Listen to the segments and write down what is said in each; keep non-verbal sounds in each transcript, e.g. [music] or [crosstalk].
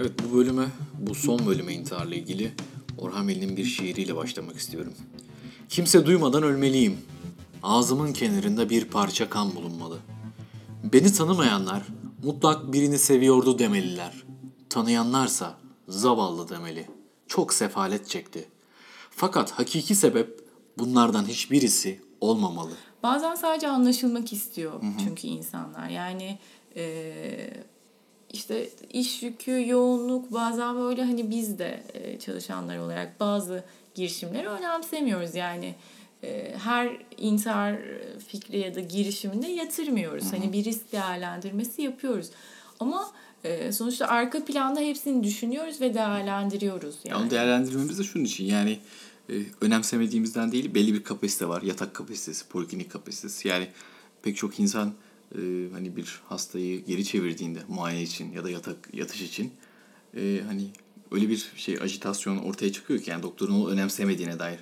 Evet bu bölüme, bu son bölüme intiharla ilgili Orhan Veli'nin bir şiiriyle başlamak istiyorum. Kimse duymadan ölmeliyim. Ağzımın kenarında bir parça kan bulunmalı. Beni tanımayanlar mutlak birini seviyordu demeliler. Tanıyanlarsa zavallı demeli. Çok sefalet çekti. Fakat hakiki sebep bunlardan hiçbirisi olmamalı. Bazen sadece anlaşılmak istiyor çünkü insanlar. Yani e, işte iş yükü, yoğunluk bazen böyle hani biz de e, çalışanlar olarak bazı girişimleri önemsemiyoruz. Yani e, her intihar fikri ya da girişiminde yatırmıyoruz. Hani bir risk değerlendirmesi yapıyoruz. Ama e, sonuçta arka planda hepsini düşünüyoruz ve değerlendiriyoruz. Yani. Onu değerlendirmemiz de şunun için yani önemsemediğimizden değil belli bir kapasite var. Yatak kapasitesi, poliklinik kapasitesi. Yani pek çok insan e, hani bir hastayı geri çevirdiğinde muayene için ya da yatak yatış için e, hani öyle bir şey ajitasyon ortaya çıkıyor ki yani doktorun onu önemsemediğine dair.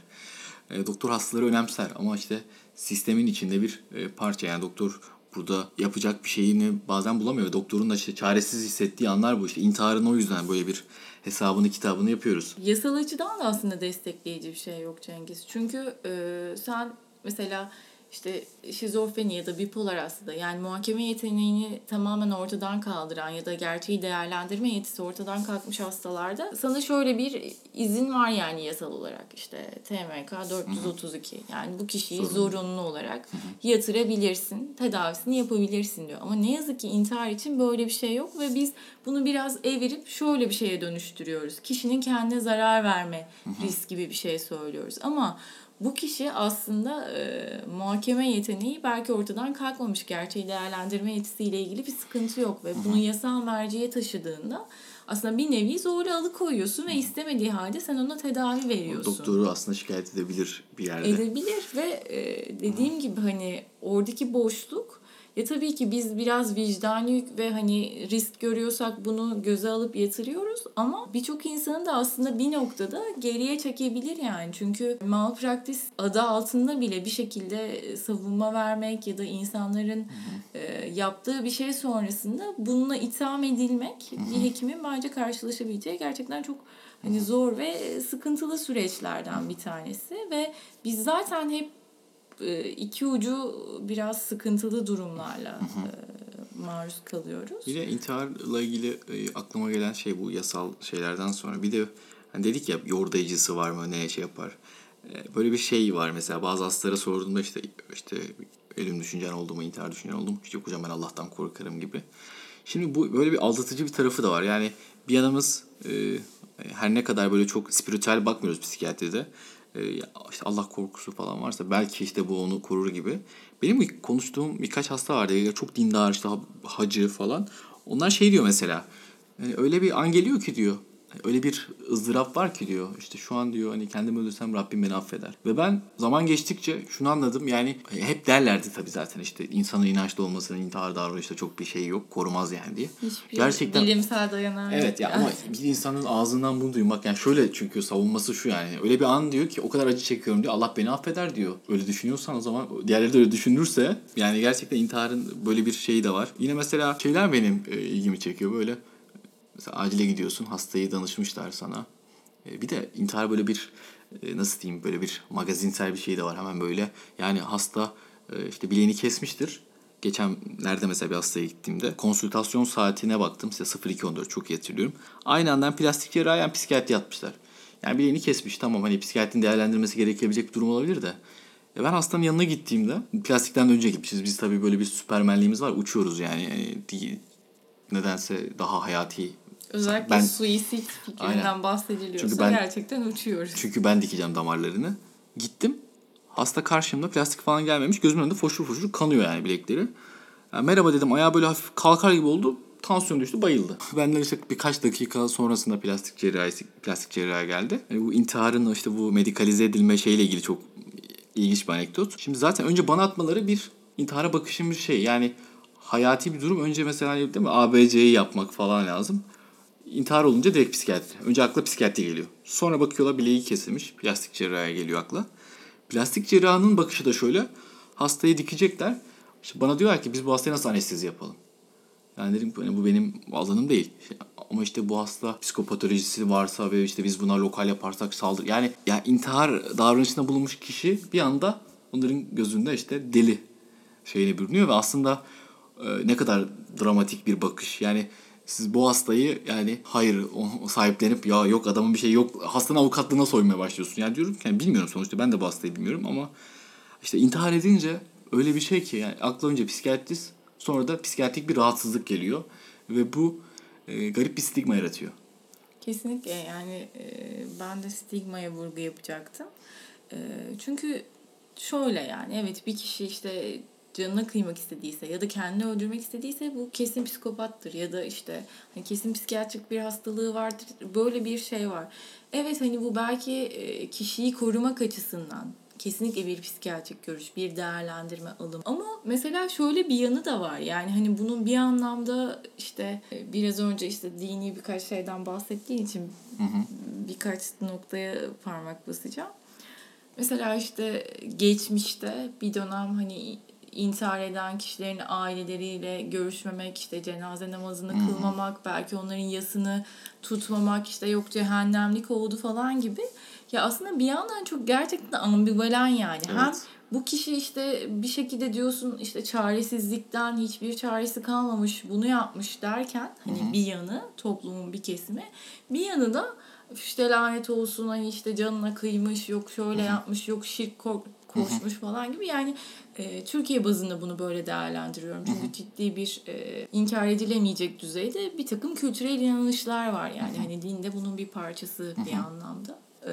E, doktor hastaları önemser ama işte sistemin içinde bir e, parça yani doktor burada yapacak bir şeyini bazen bulamıyor. Doktorun da işte çaresiz hissettiği anlar bu işte. İntiharın o yüzden böyle bir hesabını kitabını yapıyoruz. Yasal açıdan da aslında destekleyici bir şey yok Cengiz. Çünkü e, sen mesela işte şizofreni ya da bipolar hasta yani muhakeme yeteneğini tamamen ortadan kaldıran ya da gerçeği değerlendirme yetisi ortadan kalkmış hastalarda sana şöyle bir izin var yani yasal olarak işte TMK 432 yani bu kişiyi Sorun. zorunlu olarak yatırabilirsin, tedavisini yapabilirsin diyor. Ama ne yazık ki intihar için böyle bir şey yok ve biz bunu biraz evirip şöyle bir şeye dönüştürüyoruz. Kişinin kendine zarar verme risk gibi bir şey söylüyoruz. Ama bu kişi aslında e, muhakeme yeteneği belki ortadan kalkmamış. Gerçeği değerlendirme yetisiyle ilgili bir sıkıntı yok ve bunu yasal merciye taşıdığında aslında bir nevi zorla alıkoyuyorsun ve istemediği halde sen ona tedavi veriyorsun. Doktoru aslında şikayet edebilir bir yerde. Edebilir ve e, dediğim gibi hani oradaki boşluk ya tabii ki biz biraz vicdani yük ve hani risk görüyorsak bunu göze alıp yatırıyoruz ama birçok insanı da aslında bir noktada geriye çekebilir yani. Çünkü malpraktis adı altında bile bir şekilde savunma vermek ya da insanların e, yaptığı bir şey sonrasında bununla itham edilmek bir hekimin bence karşılaşabileceği gerçekten çok hani zor ve sıkıntılı süreçlerden bir tanesi ve biz zaten hep e, iki ucu biraz sıkıntılı durumlarla e, maruz kalıyoruz. Bir de intiharla ilgili e, aklıma gelen şey bu yasal şeylerden sonra. Bir de hani dedik ya yordayıcısı var mı ne şey yapar. E, böyle bir şey var mesela bazı hastalara sorduğumda işte işte ölüm düşüncen oldu mu intihar düşüncen oldu mu? İşte hocam ben Allah'tan korkarım gibi. Şimdi bu böyle bir aldatıcı bir tarafı da var. Yani bir yanımız e, her ne kadar böyle çok spiritüel bakmıyoruz psikiyatride. E, ya işte Allah korkusu falan varsa belki işte bu onu korur gibi. Benim konuştuğum birkaç hasta vardı. Ya Çok dindar işte ha- hacı falan. Onlar şey diyor mesela. Yani öyle bir an geliyor ki diyor. Öyle bir ızdırap var ki diyor. İşte şu an diyor hani kendimi öldürsem Rabbim beni affeder. Ve ben zaman geçtikçe şunu anladım. Yani hep derlerdi tabii zaten işte insanın inançlı olmasının intihar davranışta çok bir şey yok. Korumaz yani diye. Hiçbir Gerçekten bilimsel dayanağı Evet ya yani. ama bir insanın ağzından bunu duymak yani şöyle çünkü savunması şu yani öyle bir an diyor ki o kadar acı çekiyorum diyor Allah beni affeder diyor. Öyle düşünüyorsan o zaman diğerleri de öyle düşünürse yani gerçekten intiharın böyle bir şeyi de var. Yine mesela şeyler benim e, ilgimi çekiyor böyle mesela acile gidiyorsun hastayı danışmışlar sana. E, bir de intihar böyle bir e, nasıl diyeyim böyle bir magazinsel bir şey de var hemen böyle. Yani hasta e, işte bileğini kesmiştir. Geçen nerede mesela bir hastaya gittiğimde konsültasyon saatine baktım. Size 0214 çok iyi hatırlıyorum. Aynı anda hem plastik cerrahi psikiyatri yatmışlar. Yani bileğini kesmiş tamam hani psikiyatrinin değerlendirmesi gerekebilecek bir durum olabilir de. E ben hastanın yanına gittiğimde plastikten önce gitmişiz. Biz tabii böyle bir süpermenliğimiz var. Uçuyoruz yani. yani nedense daha hayati Özellikle Ben- suisit fikrinden Aynen. bahsediliyorsa Çünkü ben- gerçekten uçuyoruz. Çünkü ben dikeceğim damarlarını. Gittim. Hasta karşımda plastik falan gelmemiş. Gözümün önünde foşur foşur kanıyor yani bilekleri. Yani merhaba dedim ayağı böyle hafif kalkar gibi oldu. Tansiyon düştü bayıldı. [laughs] Benden işte birkaç dakika sonrasında plastik cerrahisi, plastik cerrahi geldi. Yani bu intiharın işte bu medikalize edilme şeyle ilgili çok ilginç bir anekdot. Şimdi zaten önce bana atmaları bir intihara bakışın bir şey. Yani hayati bir durum. Önce mesela değil mi ABC'yi yapmak falan lazım. İntihar olunca direkt psikiyatri. Önce akla psikiyatri geliyor. Sonra bakıyorlar bileği kesilmiş. Plastik cerrahiye geliyor akla. Plastik cerrahının bakışı da şöyle. Hastayı dikecekler. İşte bana diyorlar ki biz bu hastaya nasıl anestezi yapalım? Yani dedim ki, hani bu benim alanım değil. Ama işte bu hasta psikopatolojisi varsa ve işte biz buna lokal yaparsak saldır. Yani yani intihar davranışında bulunmuş kişi bir anda onların gözünde işte deli şeyine bürünüyor ve aslında e, ne kadar dramatik bir bakış. Yani siz bu hastayı yani hayır o sahiplenip ya yok adamın bir şey yok hastanın avukatlığına soymaya başlıyorsun. Yani diyorum ki yani bilmiyorum sonuçta ben de bu hastayı bilmiyorum ama işte intihar edince öyle bir şey ki yani akla önce psikiyatrist sonra da psikiyatrik bir rahatsızlık geliyor ve bu e, garip bir stigma yaratıyor. Kesinlikle yani e, ben de stigmaya vurgu yapacaktım. E, çünkü şöyle yani evet bir kişi işte canına kıymak istediyse ya da kendini öldürmek istediyse bu kesin psikopattır ya da işte hani kesin psikiyatrik bir hastalığı vardır. Böyle bir şey var. Evet hani bu belki e, kişiyi korumak açısından kesinlikle bir psikiyatrik görüş, bir değerlendirme alım. Ama mesela şöyle bir yanı da var. Yani hani bunun bir anlamda işte e, biraz önce işte dini birkaç şeyden bahsettiğin için hı hı. birkaç noktaya parmak basacağım. Mesela işte geçmişte bir dönem hani intihar eden kişilerin aileleriyle görüşmemek, işte cenaze namazını hmm. kılmamak, belki onların yasını tutmamak, işte yok cehennemlik oldu falan gibi. Ya aslında bir yandan çok gerçekten ambivalan yani. Evet. Hem bu kişi işte bir şekilde diyorsun işte çaresizlikten hiçbir çaresi kalmamış bunu yapmış derken hani hı bir yanı toplumun bir kesimi bir yanı da işte lanet olsun hani işte canına kıymış yok şöyle hı yapmış yok şirk koşmuş falan gibi. Yani e, Türkiye bazında bunu böyle değerlendiriyorum. Çünkü ciddi bir e, inkar edilemeyecek düzeyde bir takım kültürel inanışlar var. Yani hani dinde bunun bir parçası bir anlamda. E,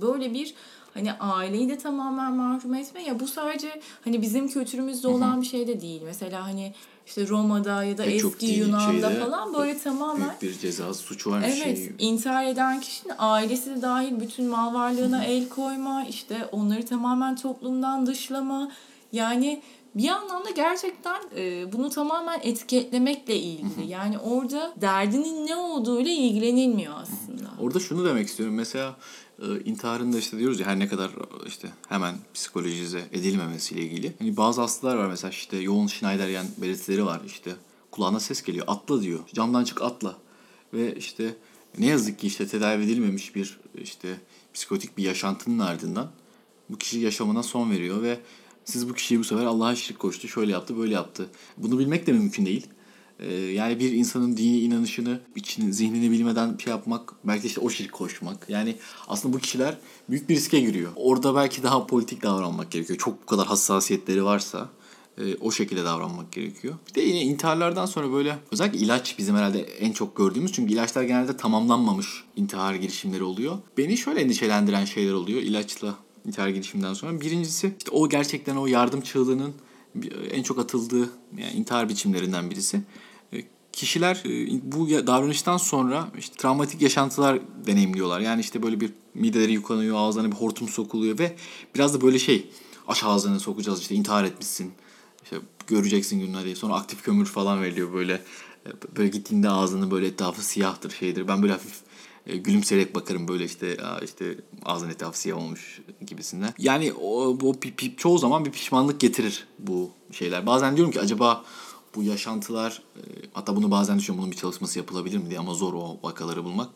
böyle bir hani aileyi de tamamen mahrum etme. Ya bu sadece hani bizim kültürümüzde olan bir şey de değil. Mesela hani işte Roma'da ya da Pek eski Yunan'da falan böyle tamamen büyük bir ceza suç var evet, şey. intihar eden kişinin ailesi de dahil bütün mal varlığına Hı-hı. el koyma, işte onları tamamen toplumdan dışlama. Yani bir anlamda gerçekten e, bunu tamamen etiketlemekle ilgili. Yani orada derdinin ne olduğuyla ilgilenilmiyor aslında. Orada şunu demek istiyorum. Mesela e, intiharın da işte diyoruz ya her ne kadar işte hemen psikolojize edilmemesiyle ilgili. Hani bazı hastalar var mesela işte yoğun Schneideryen belirtileri var işte kulağına ses geliyor atla diyor camdan çık atla ve işte ne yazık ki işte tedavi edilmemiş bir işte psikotik bir yaşantının ardından bu kişi yaşamına son veriyor ve siz bu kişiyi bu sefer Allah'a şirk koştu, şöyle yaptı, böyle yaptı. Bunu bilmek de mümkün değil. Ee, yani bir insanın dini inanışını, içini, zihnini bilmeden şey yapmak, belki işte o şirk koşmak. Yani aslında bu kişiler büyük bir riske giriyor. Orada belki daha politik davranmak gerekiyor. Çok bu kadar hassasiyetleri varsa e, o şekilde davranmak gerekiyor. Bir de yine intiharlardan sonra böyle özellikle ilaç bizim herhalde en çok gördüğümüz çünkü ilaçlar genelde tamamlanmamış intihar girişimleri oluyor. Beni şöyle endişelendiren şeyler oluyor ilaçla intihar girişiminden sonra. Birincisi işte o gerçekten o yardım çığlığının en çok atıldığı yani intihar biçimlerinden birisi. E, kişiler e, bu davranıştan sonra işte travmatik yaşantılar deneyimliyorlar. Yani işte böyle bir mideleri yıkanıyor, ağızlarına bir hortum sokuluyor ve biraz da böyle şey aç ağzını sokacağız işte intihar etmişsin. İşte göreceksin günler. Sonra aktif kömür falan veriliyor böyle. E, böyle gittiğinde ağzını böyle etrafı siyahtır şeydir. Ben böyle hafif e, gülümseyerek bakarım böyle işte işte ağzın etrafı siyah olmuş gibisinden. Yani o, bu çoğu zaman bir pişmanlık getirir bu şeyler. Bazen diyorum ki acaba bu yaşantılar e, hatta bunu bazen düşünüyorum bunun bir çalışması yapılabilir mi diye ama zor o vakaları bulmak.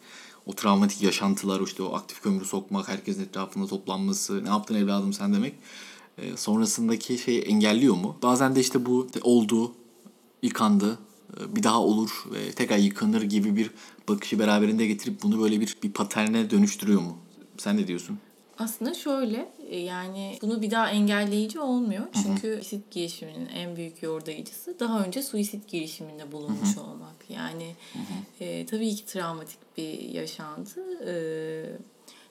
O travmatik yaşantılar işte o aktif kömürü sokmak, herkesin etrafında toplanması, ne yaptın evladım sen demek e, sonrasındaki şeyi engelliyor mu? Bazen de işte bu oldu, yıkandı, bir daha olur ve tekrar yıkanır gibi bir bakışı beraberinde getirip bunu böyle bir bir paterne dönüştürüyor mu? Sen ne diyorsun? Aslında şöyle e, yani bunu bir daha engelleyici olmuyor. Çünkü suisit girişiminin en büyük yordayıcısı daha önce suisit girişiminde bulunmuş Hı-hı. olmak. Yani e, tabii ki travmatik bir yaşantı. E,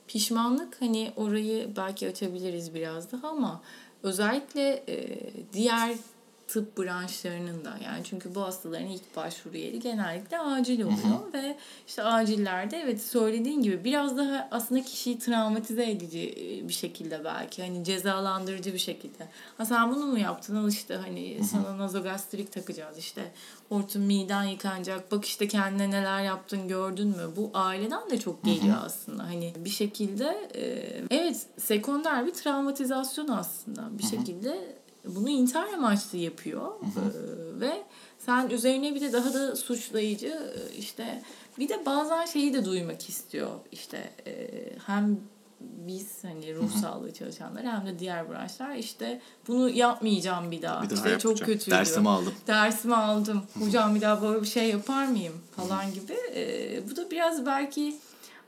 pişmanlık hani orayı belki açabiliriz biraz daha ama özellikle e, diğer tıp branşlarının da yani çünkü bu hastaların ilk başvuru yeri genellikle acil oluyor hı hı. ve işte acillerde evet söylediğin gibi biraz daha aslında kişiyi travmatize edici bir şekilde belki hani cezalandırıcı bir şekilde. Ha sen bunu mu yaptın al işte hani hı hı. sana nazogastrik takacağız işte hortum miden yıkanacak bak işte kendine neler yaptın gördün mü bu aileden de çok geliyor hı hı. aslında hani bir şekilde evet sekonder bir travmatizasyon aslında bir hı hı. şekilde bunu intihar amaçlı yapıyor. Ee, ve sen üzerine bir de daha da suçlayıcı e, işte bir de bazen şeyi de duymak istiyor. İşte e, hem biz hani ruh sağlığı çalışanlar hem de diğer branşlar işte bunu yapmayacağım bir daha. Bir daha işte çok kötüydü. Dersimi aldım. Dersimi aldım. Hocam bir daha böyle bir şey yapar mıyım falan gibi. Ee, bu da biraz belki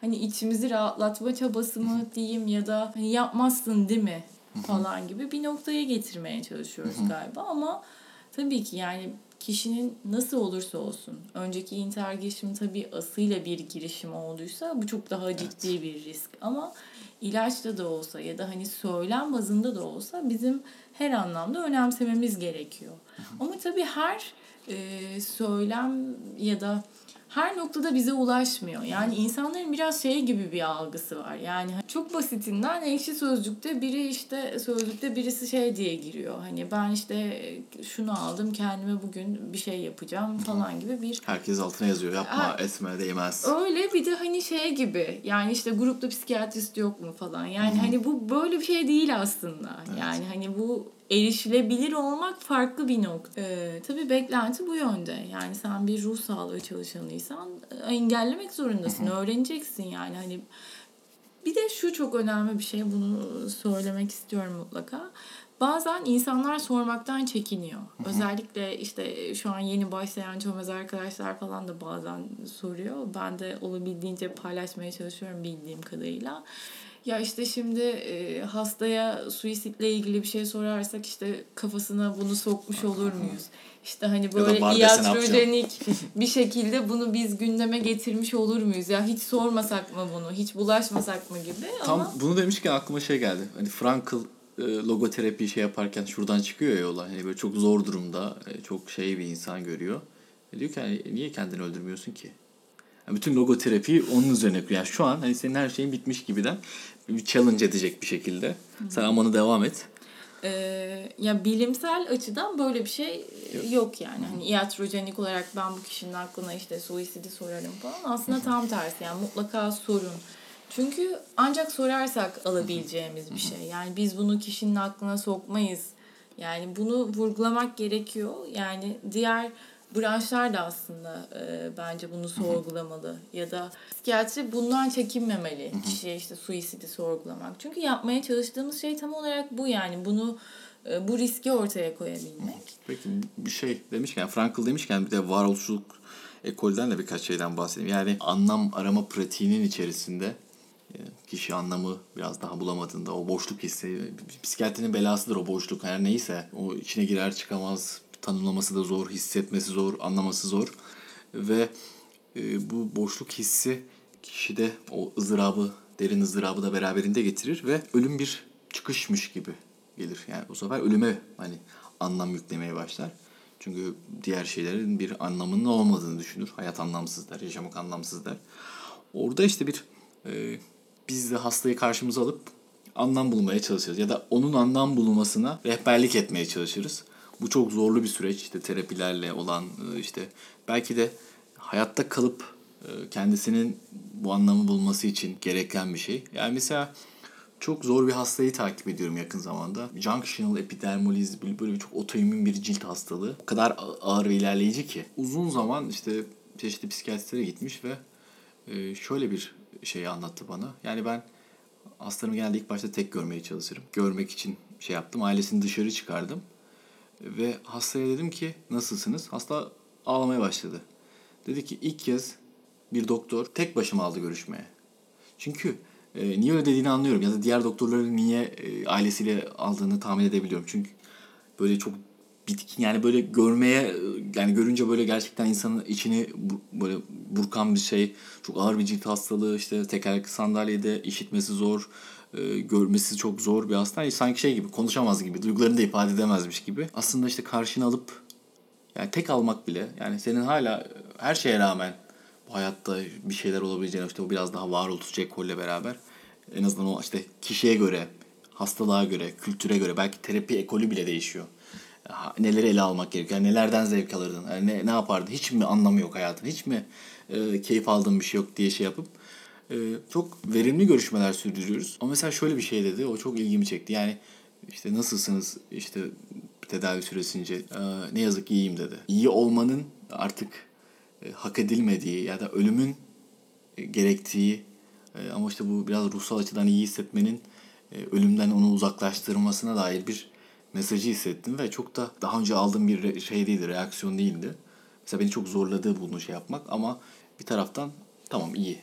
hani içimizi rahatlatma çabası mı diyeyim ya da hani yapmazsın değil mi falan gibi bir noktaya getirmeye çalışıyoruz galiba. Ama tabii ki yani kişinin nasıl olursa olsun önceki intihar girişimi tabii asıyla bir girişim olduysa bu çok daha ciddi bir risk. Ama ilaçla da olsa ya da hani söylem bazında da olsa bizim her anlamda önemsememiz gerekiyor. Ama tabii her e, söylem ya da her noktada bize ulaşmıyor. Yani insanların biraz şey gibi bir algısı var. Yani çok basitinden ekşi sözlükte biri işte sözlükte birisi şey diye giriyor. Hani ben işte şunu aldım kendime bugün bir şey yapacağım falan gibi bir Herkes altına yazıyor. Yapma, Ha. etme, değmez. Öyle bir de hani şey gibi yani işte grupta psikiyatrist yok mu falan. Yani hani bu böyle bir şey değil aslında. Yani hani bu erişilebilir olmak farklı bir nokta. Ee, tabii beklenti bu yönde. Yani sen bir ruh sağlığı çalışanıysan e, engellemek zorundasın. Öğreneceksin yani hani bir de şu çok önemli bir şey bunu söylemek istiyorum mutlaka. Bazen insanlar sormaktan çekiniyor. Özellikle işte şu an yeni başlayan çömez arkadaşlar falan da bazen soruyor. Ben de olabildiğince paylaşmaya çalışıyorum bildiğim kadarıyla. Ya işte şimdi e, hastaya suisitle ilgili bir şey sorarsak işte kafasına bunu sokmuş olur muyuz? İşte hani böyle iatrojenik bir şekilde bunu biz gündeme getirmiş olur muyuz? Ya hiç sormasak mı bunu? Hiç bulaşmasak mı gibi Tam ama bunu demişken aklıma şey geldi. Hani Frankl logoterapi şey yaparken şuradan çıkıyor ya yola. Hani böyle çok zor durumda, çok şey bir insan görüyor. E diyor ki hani niye kendini öldürmüyorsun ki? Yani bütün logoterapiyi onun üzerine kuruyor. Yani şu an hani senin her şeyin bitmiş gibiden bir challenge edecek bir şekilde. Sen amanı devam et. Ee, ya bilimsel açıdan böyle bir şey yok, yani. Hani iatrojenik olarak ben bu kişinin aklına işte suisidi sorarım falan. Aslında tam tersi yani mutlaka sorun. Çünkü ancak sorarsak alabileceğimiz bir şey. Yani biz bunu kişinin aklına sokmayız. Yani bunu vurgulamak gerekiyor. Yani diğer branşlar da aslında e, bence bunu sorgulamalı. Ya da psikiyatri bundan çekinmemeli. Kişiye işte suisidi sorgulamak. Çünkü yapmaya çalıştığımız şey tam olarak bu yani. Bunu e, bu riski ortaya koyabilmek. Peki bir şey demişken, Frankl demişken bir de varoluşçuluk ekolden de birkaç şeyden bahsedeyim. Yani anlam arama pratiğinin içerisinde e, kişi anlamı biraz daha bulamadığında o boşluk hissi, psikiyatrinin belasıdır o boşluk her neyse. O içine girer çıkamaz, tanımlaması da zor, hissetmesi zor, anlaması zor. Ve e, bu boşluk hissi kişide o ızdırabı, derin ızdırabı da beraberinde getirir ve ölüm bir çıkışmış gibi gelir. Yani bu sefer ölüme hani anlam yüklemeye başlar. Çünkü diğer şeylerin bir anlamının olmadığını düşünür. Hayat anlamsız der, yaşamak anlamsız der. Orada işte bir e, biz de hastayı karşımıza alıp anlam bulmaya çalışırız. Ya da onun anlam bulmasına rehberlik etmeye çalışırız. Bu çok zorlu bir süreç. İşte terapilerle olan e, işte belki de hayatta kalıp e, kendisinin bu anlamı bulması için gereken bir şey. Yani mesela çok zor bir hastayı takip ediyorum yakın zamanda. Junctional epidermolyz böyle bir çok otoimmün bir cilt hastalığı. O kadar ağır ve ilerleyici ki. Uzun zaman işte çeşitli psikiyatristlere gitmiş ve e, şöyle bir şey anlattı bana. Yani ben hastalarımı genelde ilk başta tek görmeye çalışırım. Görmek için şey yaptım. Ailesini dışarı çıkardım. Ve hastaya dedim ki nasılsınız? Hasta ağlamaya başladı. Dedi ki ilk kez bir doktor tek başıma aldı görüşmeye. Çünkü e, niye öyle dediğini anlıyorum. Ya da diğer doktorların niye e, ailesiyle aldığını tahmin edebiliyorum. Çünkü böyle çok bitkin yani böyle görmeye yani görünce böyle gerçekten insanın içini böyle burkan bir şey. Çok ağır bir cilt hastalığı işte tekerlekli sandalyede işitmesi zor. E, görmesi çok zor bir hasta. Sanki şey gibi konuşamaz gibi. Duygularını da ifade edemezmiş gibi. Aslında işte karşına alıp yani tek almak bile yani senin hala her şeye rağmen bu hayatta bir şeyler olabileceğini işte o biraz daha varoluşçu ekolle beraber en azından o işte kişiye göre, hastalığa göre, kültüre göre belki terapi ekolü bile değişiyor. Neleri ele almak gerekiyor? Yani nelerden zevk alırdın? Yani ne, ne yapardın? Hiç mi anlamı yok hayatın? Hiç mi e, keyif aldığın bir şey yok diye şey yapıp e, çok verimli görüşmeler sürdürüyoruz. Ama mesela şöyle bir şey dedi. O çok ilgimi çekti. Yani işte nasılsınız? İşte tedavi süresince. Ee, ne yazık ki iyiyim dedi. İyi olmanın artık e, hak edilmediği ya da ölümün e, gerektiği e, ama işte bu biraz ruhsal açıdan iyi hissetmenin e, ölümden onu uzaklaştırmasına dair bir mesajı hissettim ve çok da daha önce aldığım bir re- şey değildi, reaksiyon değildi. Mesela beni çok zorladı bunu şey yapmak ama bir taraftan tamam iyi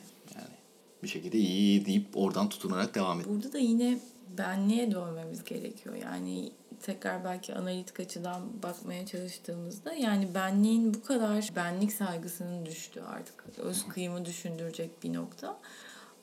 bir şekilde iyi, deyip oradan tutunarak devam et. Burada da yine benliğe dönmemiz gerekiyor. Yani tekrar belki analitik açıdan bakmaya çalıştığımızda yani benliğin bu kadar benlik saygısının düştüğü artık öz kıyımı düşündürecek bir nokta.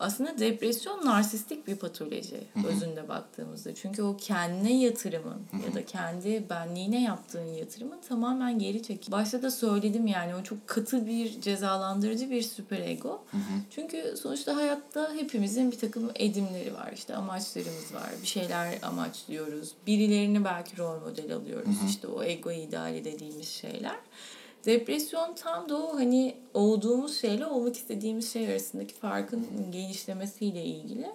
Aslında depresyon narsistik bir patoloji özünde baktığımızda. Çünkü o kendine yatırımın ya da kendi benliğine yaptığın yatırımın tamamen geri çekil. Başta da söyledim yani o çok katı bir cezalandırıcı bir süper ego. Çünkü sonuçta hayatta hepimizin bir takım edimleri var. İşte amaçlarımız var. Bir şeyler amaçlıyoruz. Birilerini belki rol model alıyoruz. İşte o ego ideali dediğimiz şeyler. Depresyon tam da o hani olduğumuz şeyle olmak istediğimiz şey arasındaki farkın genişlemesiyle ilgili.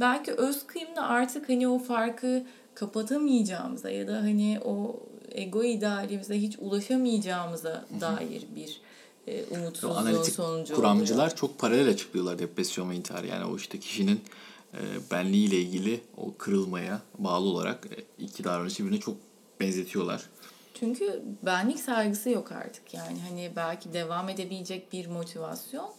Belki öz kıyımda artık hani o farkı kapatamayacağımıza ya da hani o ego idealimize hiç ulaşamayacağımıza dair bir e, umutsuzluğun Analitik sonucu kuramcılar oluyor. çok paralel açıklıyorlar depresyon ve intiharı. Yani o işte kişinin e, benliğiyle ilgili o kırılmaya bağlı olarak e, iki davranışı birbirine çok benzetiyorlar. Çünkü benlik saygısı yok artık. Yani hani belki devam edebilecek bir motivasyon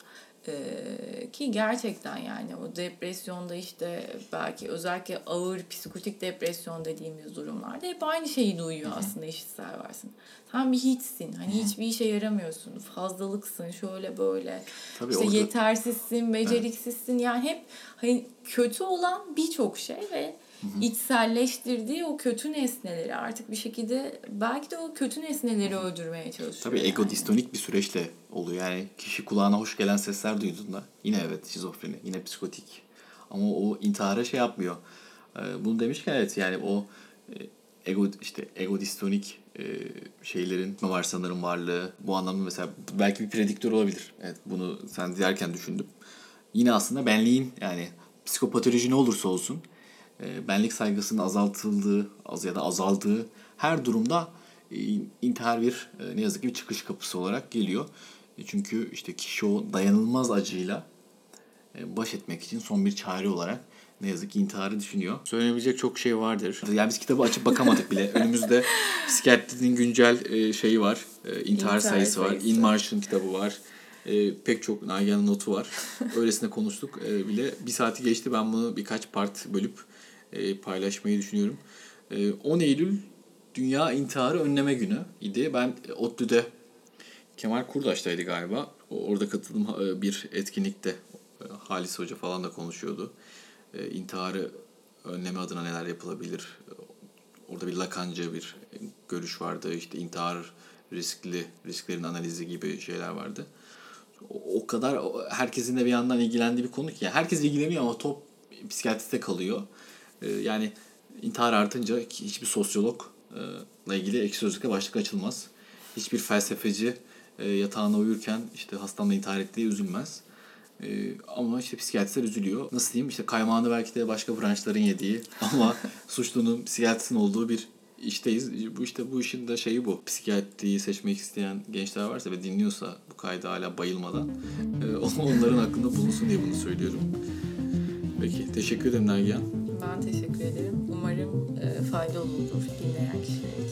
Ee, ki gerçekten yani o depresyonda işte belki özellikle ağır psikotik depresyon dediğimiz durumlarda hep aynı şeyi duyuyor aslında eşitsel varsın. Sen bir hiçsin. Hani hiçbir işe yaramıyorsun. Fazlalıksın. Şöyle böyle. Tabii işte orada- yetersizsin, beceriksizsin. Yani hep hani kötü olan birçok şey ve içselleştirdiği o kötü nesneleri artık bir şekilde belki de o kötü nesneleri öldürmeye çalışıyor. Tabii ego yani. distonik bir süreçle oluyor. Yani kişi kulağına hoş gelen sesler duyduğunda yine evet şizofreni, yine psikotik. Ama o intihara şey yapmıyor. Ee, Bunu demişken evet yani o e, ego işte ego distonik e, şeylerin var sanırım varlığı. Bu anlamda mesela belki bir prediktör olabilir. Evet bunu sen derken düşündüm. Yine aslında benliğin yani psikopatoloji ne olursa olsun benlik saygısının azaltıldığı az ya da azaldığı her durumda e, intihar bir e, ne yazık ki bir çıkış kapısı olarak geliyor. E, Çünkü işte kişi o dayanılmaz acıyla e, baş etmek için son bir çare olarak ne yazık ki intiharı düşünüyor. Söylenebilecek çok şey vardır. Yani biz kitabı açıp bakamadık bile. [laughs] Önümüzde psikiyatrinin güncel e, şeyi var. E, intihar İntihar sayısı var. sayısı. In Martian kitabı var. E, pek çok Nagihan'ın notu var. [laughs] Öylesine konuştuk e, bile. Bir saati geçti. Ben bunu birkaç part bölüp e, paylaşmayı düşünüyorum. E, 10 Eylül Dünya İntiharı Önleme Günü idi. Ben e, ODTÜ'de Kemal Kurdaş'taydı galiba. Orada katıldığım e, bir etkinlikte e, Halis Hoca falan da konuşuyordu. E, İntiharı önleme adına neler yapılabilir? Orada bir Lakanca bir görüş vardı. İşte intihar riskli, risklerin analizi gibi şeyler vardı. O, kadar herkesin de bir yandan ilgilendiği bir konu ki. Yani herkes ilgileniyor ama top psikiyatriste kalıyor. E, yani intihar artınca hiçbir sosyologla ilgili ekşi sözlükte başlık açılmaz. Hiçbir felsefeci e, yatağına uyurken işte hastamla intihar ettiği üzülmez. E, ama işte psikiyatristler üzülüyor. Nasıl diyeyim işte kaymağını belki de başka branşların yediği [laughs] ama suçlunun psikiyatristin olduğu bir işteyiz. Bu işte bu işin de şeyi bu. Psikiyatriyi seçmek isteyen gençler varsa ve dinliyorsa bu kaydı hala bayılmadan e, [laughs] onların hakkında bulunsun diye bunu söylüyorum. Peki teşekkür ederim Nagihan. Ben teşekkür ederim. Umarım e, faydalı olur dinleyen kişiler için.